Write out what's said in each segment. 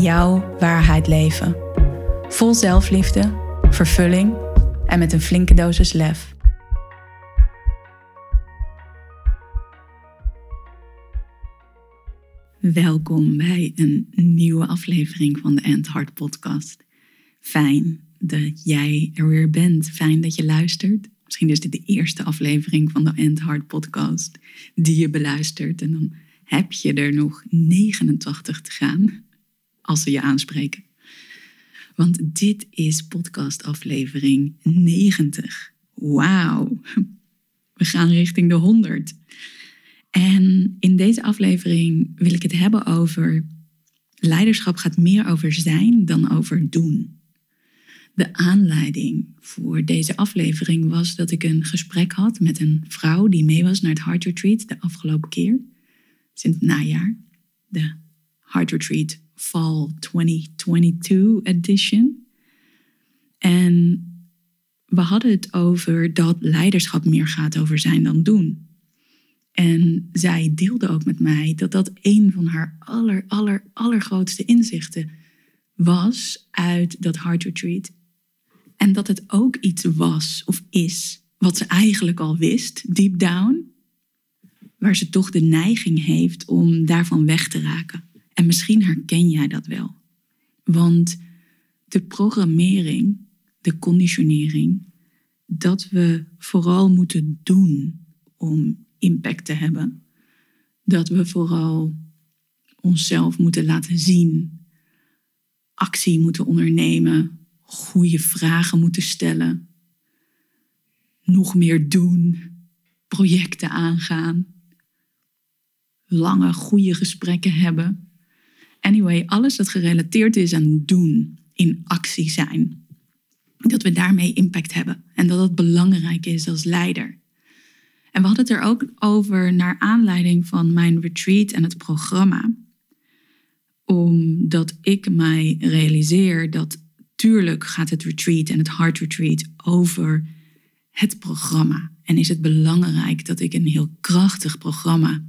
jouw waarheid leven. Vol zelfliefde, vervulling en met een flinke dosis lef. Welkom bij een nieuwe aflevering van de End Heart Podcast. Fijn dat jij er weer bent. Fijn dat je luistert. Misschien is dit de eerste aflevering van de End Heart Podcast die je beluistert. En dan heb je er nog 89 te gaan als ze je aanspreken. Want dit is podcastaflevering 90. Wauw, we gaan richting de 100. En in deze aflevering wil ik het hebben over leiderschap gaat meer over zijn dan over doen. De aanleiding voor deze aflevering was dat ik een gesprek had met een vrouw die mee was naar het Heart Retreat de afgelopen keer, sinds najaar. De Heart Retreat Fall 2022 edition. En we hadden het over dat leiderschap meer gaat over zijn dan doen. En zij deelde ook met mij dat dat een van haar aller, aller, allergrootste inzichten was uit dat Heart Retreat. En dat het ook iets was of is wat ze eigenlijk al wist, deep down, waar ze toch de neiging heeft om daarvan weg te raken. En misschien herken jij dat wel. Want de programmering, de conditionering, dat we vooral moeten doen om impact te hebben. Dat we vooral onszelf moeten laten zien, actie moeten ondernemen, goede vragen moeten stellen, nog meer doen, projecten aangaan, lange goede gesprekken hebben. Anyway, alles dat gerelateerd is aan doen, in actie zijn. Dat we daarmee impact hebben en dat dat belangrijk is als leider. En we hadden het er ook over naar aanleiding van mijn retreat en het programma. Omdat ik mij realiseer dat tuurlijk gaat het retreat en het Heart Retreat over het programma. En is het belangrijk dat ik een heel krachtig programma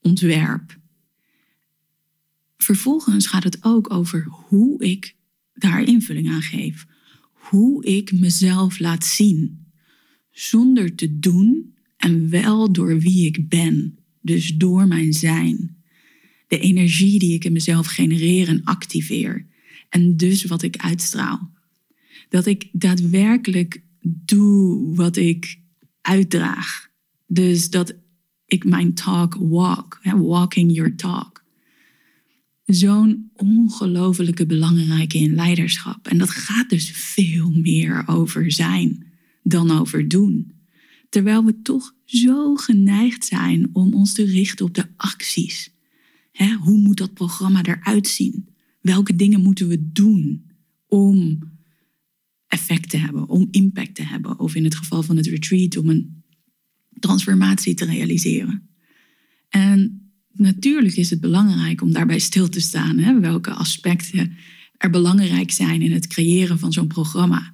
ontwerp Vervolgens gaat het ook over hoe ik daar invulling aan geef. Hoe ik mezelf laat zien. Zonder te doen en wel door wie ik ben. Dus door mijn zijn. De energie die ik in mezelf genereer en activeer. En dus wat ik uitstraal. Dat ik daadwerkelijk doe wat ik uitdraag. Dus dat ik mijn talk walk. Walking your talk zo'n ongelofelijke belangrijke in leiderschap. En dat gaat dus veel meer over zijn dan over doen. Terwijl we toch zo geneigd zijn om ons te richten op de acties. hoe moet dat programma eruit zien? Welke dingen moeten we doen om effect te hebben, om impact te hebben? Of in het geval van het retreat, om een transformatie te realiseren. En natuurlijk is het belangrijk om daarbij stil te staan. Hè? Welke aspecten er belangrijk zijn in het creëren van zo'n programma.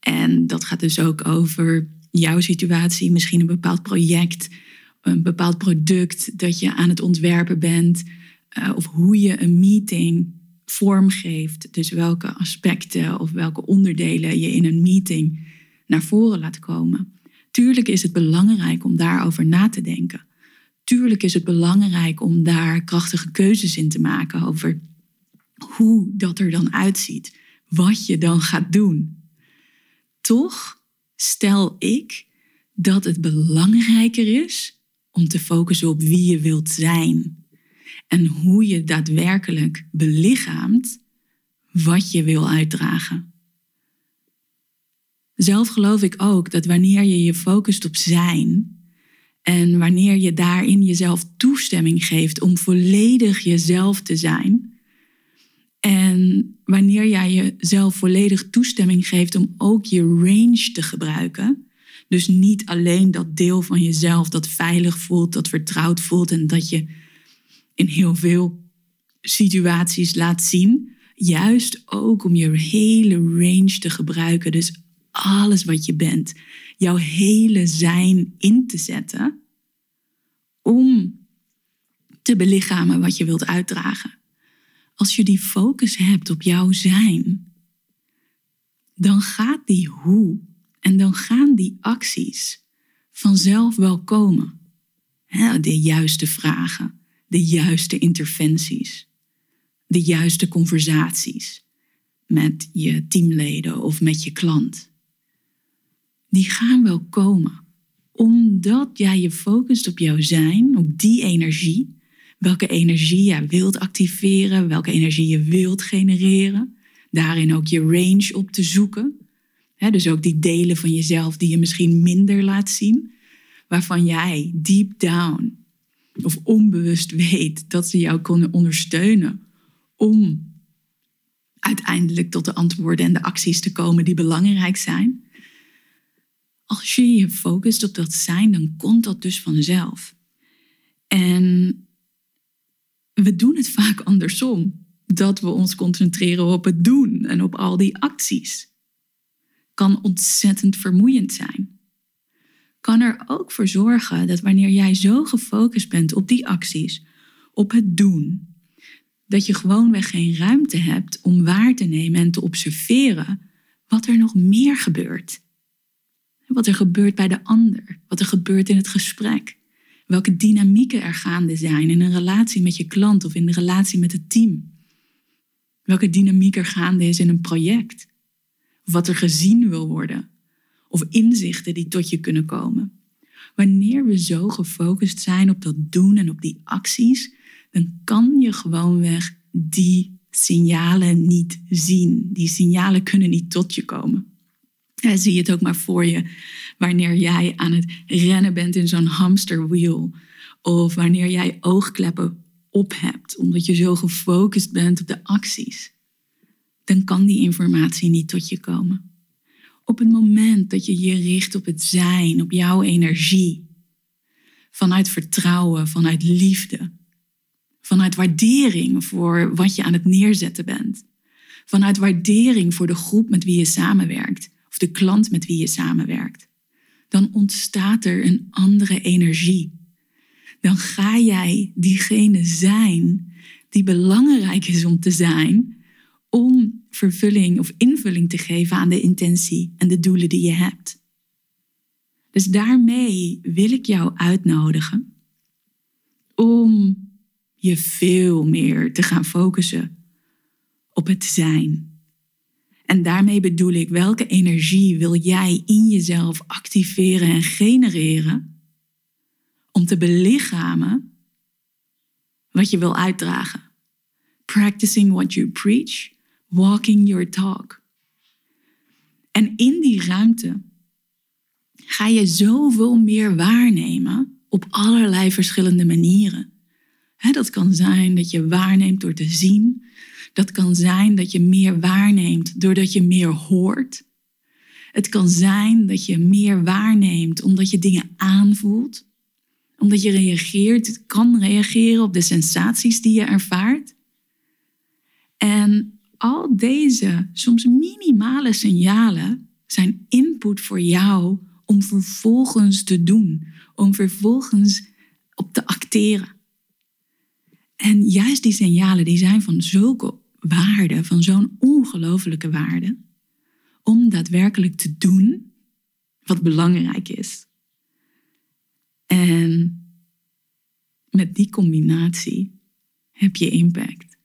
En dat gaat dus ook over jouw situatie, misschien een bepaald project, een bepaald product dat je aan het ontwerpen bent, uh, of hoe je een meeting vormgeeft. Dus welke aspecten of welke onderdelen je in een meeting naar voren laat komen. Tuurlijk is het belangrijk om daarover na te denken tuurlijk is het belangrijk om daar krachtige keuzes in te maken over hoe dat er dan uitziet, wat je dan gaat doen. Toch stel ik dat het belangrijker is om te focussen op wie je wilt zijn en hoe je daadwerkelijk belichaamt wat je wil uitdragen. Zelf geloof ik ook dat wanneer je je focust op zijn, en wanneer je daarin jezelf toestemming geeft om volledig jezelf te zijn. En wanneer jij jezelf volledig toestemming geeft om ook je range te gebruiken, dus niet alleen dat deel van jezelf dat veilig voelt, dat vertrouwd voelt en dat je in heel veel situaties laat zien, juist ook om je hele range te gebruiken, dus alles wat je bent, jouw hele zijn in te zetten, om te belichamen wat je wilt uitdragen. Als je die focus hebt op jouw zijn, dan gaat die hoe en dan gaan die acties vanzelf wel komen. De juiste vragen, de juiste interventies, de juiste conversaties met je teamleden of met je klant. Die gaan wel komen omdat jij je focust op jouw zijn, op die energie, welke energie jij wilt activeren, welke energie je wilt genereren. Daarin ook je range op te zoeken. dus ook die delen van jezelf die je misschien minder laat zien, waarvan jij deep down of onbewust weet dat ze jou kunnen ondersteunen om uiteindelijk tot de antwoorden en de acties te komen die belangrijk zijn. Als je je focust op dat zijn, dan komt dat dus vanzelf. En we doen het vaak andersom. Dat we ons concentreren op het doen en op al die acties. Kan ontzettend vermoeiend zijn. Kan er ook voor zorgen dat wanneer jij zo gefocust bent op die acties, op het doen, dat je gewoonweg geen ruimte hebt om waar te nemen en te observeren wat er nog meer gebeurt. Wat er gebeurt bij de ander, wat er gebeurt in het gesprek welke dynamieken er gaande zijn in een relatie met je klant of in de relatie met het team. Welke dynamiek er gaande is in een project. Wat er gezien wil worden. Of inzichten die tot je kunnen komen. Wanneer we zo gefocust zijn op dat doen en op die acties, dan kan je gewoonweg die signalen niet zien. Die signalen kunnen niet tot je komen. Zie je het ook maar voor je wanneer jij aan het rennen bent in zo'n hamsterwiel. Of wanneer jij oogkleppen op hebt, omdat je zo gefocust bent op de acties. Dan kan die informatie niet tot je komen. Op het moment dat je je richt op het zijn, op jouw energie, vanuit vertrouwen, vanuit liefde, vanuit waardering voor wat je aan het neerzetten bent, vanuit waardering voor de groep met wie je samenwerkt, de klant met wie je samenwerkt, dan ontstaat er een andere energie. Dan ga jij diegene zijn die belangrijk is om te zijn, om vervulling of invulling te geven aan de intentie en de doelen die je hebt. Dus daarmee wil ik jou uitnodigen om je veel meer te gaan focussen op het zijn en daarmee bedoel ik, welke energie wil jij in jezelf activeren en genereren om te belichamen wat je wil uitdragen? Practicing what you preach, walking your talk. En in die ruimte ga je zoveel meer waarnemen op allerlei verschillende manieren. Dat kan zijn dat je waarneemt door te zien, dat kan zijn dat je meer waarneemt doordat je meer hoort. Het kan zijn dat je meer waarneemt omdat je dingen aanvoelt. Omdat je reageert, kan reageren op de sensaties die je ervaart. En al deze soms minimale signalen zijn input voor jou om vervolgens te doen, om vervolgens op te acteren. En juist die signalen die zijn van zulke waarde, van zo'n ongelofelijke waarde, om daadwerkelijk te doen wat belangrijk is. En met die combinatie heb je impact.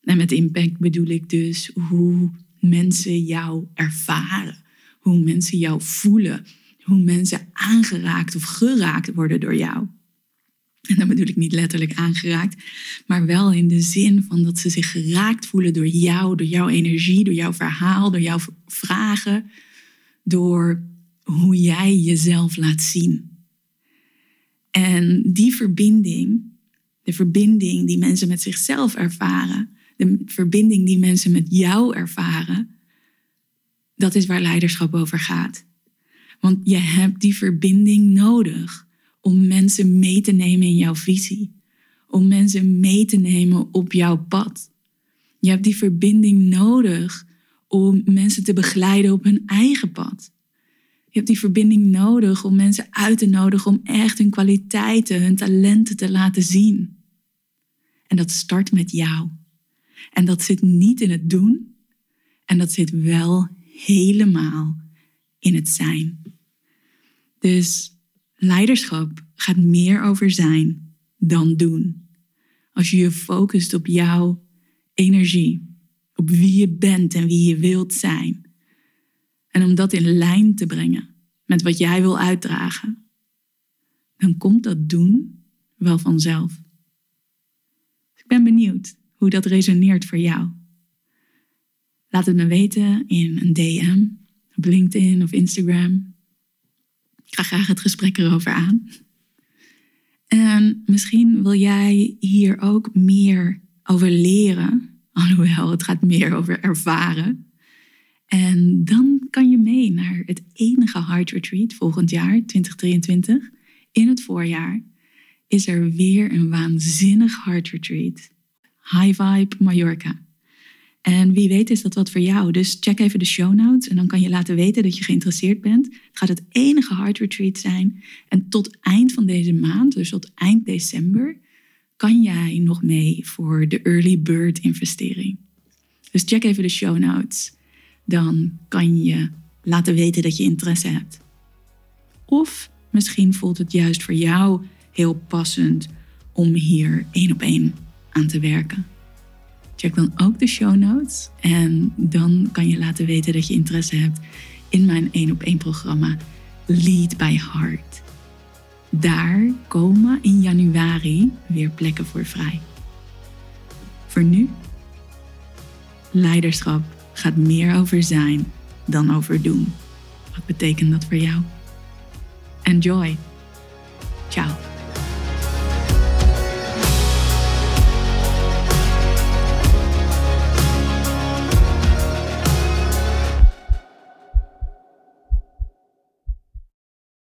En met impact bedoel ik dus hoe mensen jou ervaren, hoe mensen jou voelen, hoe mensen aangeraakt of geraakt worden door jou. En dan bedoel ik niet letterlijk aangeraakt, maar wel in de zin van dat ze zich geraakt voelen door jou, door jouw energie, door jouw verhaal, door jouw vragen, door hoe jij jezelf laat zien. En die verbinding, de verbinding die mensen met zichzelf ervaren, de verbinding die mensen met jou ervaren, dat is waar leiderschap over gaat. Want je hebt die verbinding nodig om mensen mee te nemen in jouw visie, om mensen mee te nemen op jouw pad. Je hebt die verbinding nodig om mensen te begeleiden op hun eigen pad. Je hebt die verbinding nodig om mensen uit te nodigen om echt hun kwaliteiten, hun talenten te laten zien. En dat start met jou. En dat zit niet in het doen, en dat zit wel helemaal in het zijn. Dus leiderschap gaat meer over zijn dan doen. Als je je focust op jouw energie, op wie je bent en wie je wilt zijn. En om dat in lijn te brengen met wat jij wil uitdragen, dan komt dat doen wel vanzelf. Ik ben benieuwd hoe dat resoneert voor jou. Laat het me weten in een DM op LinkedIn of Instagram. Ik ga graag het gesprek erover aan. En misschien wil jij hier ook meer over leren, alhoewel het gaat meer over ervaren. En dan kan je mee naar het enige Heart Retreat volgend jaar, 2023. In het voorjaar is er weer een waanzinnig Heart Retreat. High Vibe Mallorca. En wie weet is dat wat voor jou. Dus check even de show notes en dan kan je laten weten dat je geïnteresseerd bent. Het gaat het enige Heart Retreat zijn. En tot eind van deze maand, dus tot eind december, kan jij nog mee voor de Early Bird investering. Dus check even de show notes. Dan kan je laten weten dat je interesse hebt. Of misschien voelt het juist voor jou heel passend om hier één op één aan te werken. Check dan ook de show notes en dan kan je laten weten dat je interesse hebt in mijn 1 op 1 programma Lead by Heart. Daar komen in januari weer plekken voor vrij. Voor nu, leiderschap gaat meer over zijn dan over doen. Wat betekent dat voor jou? Enjoy. Ciao.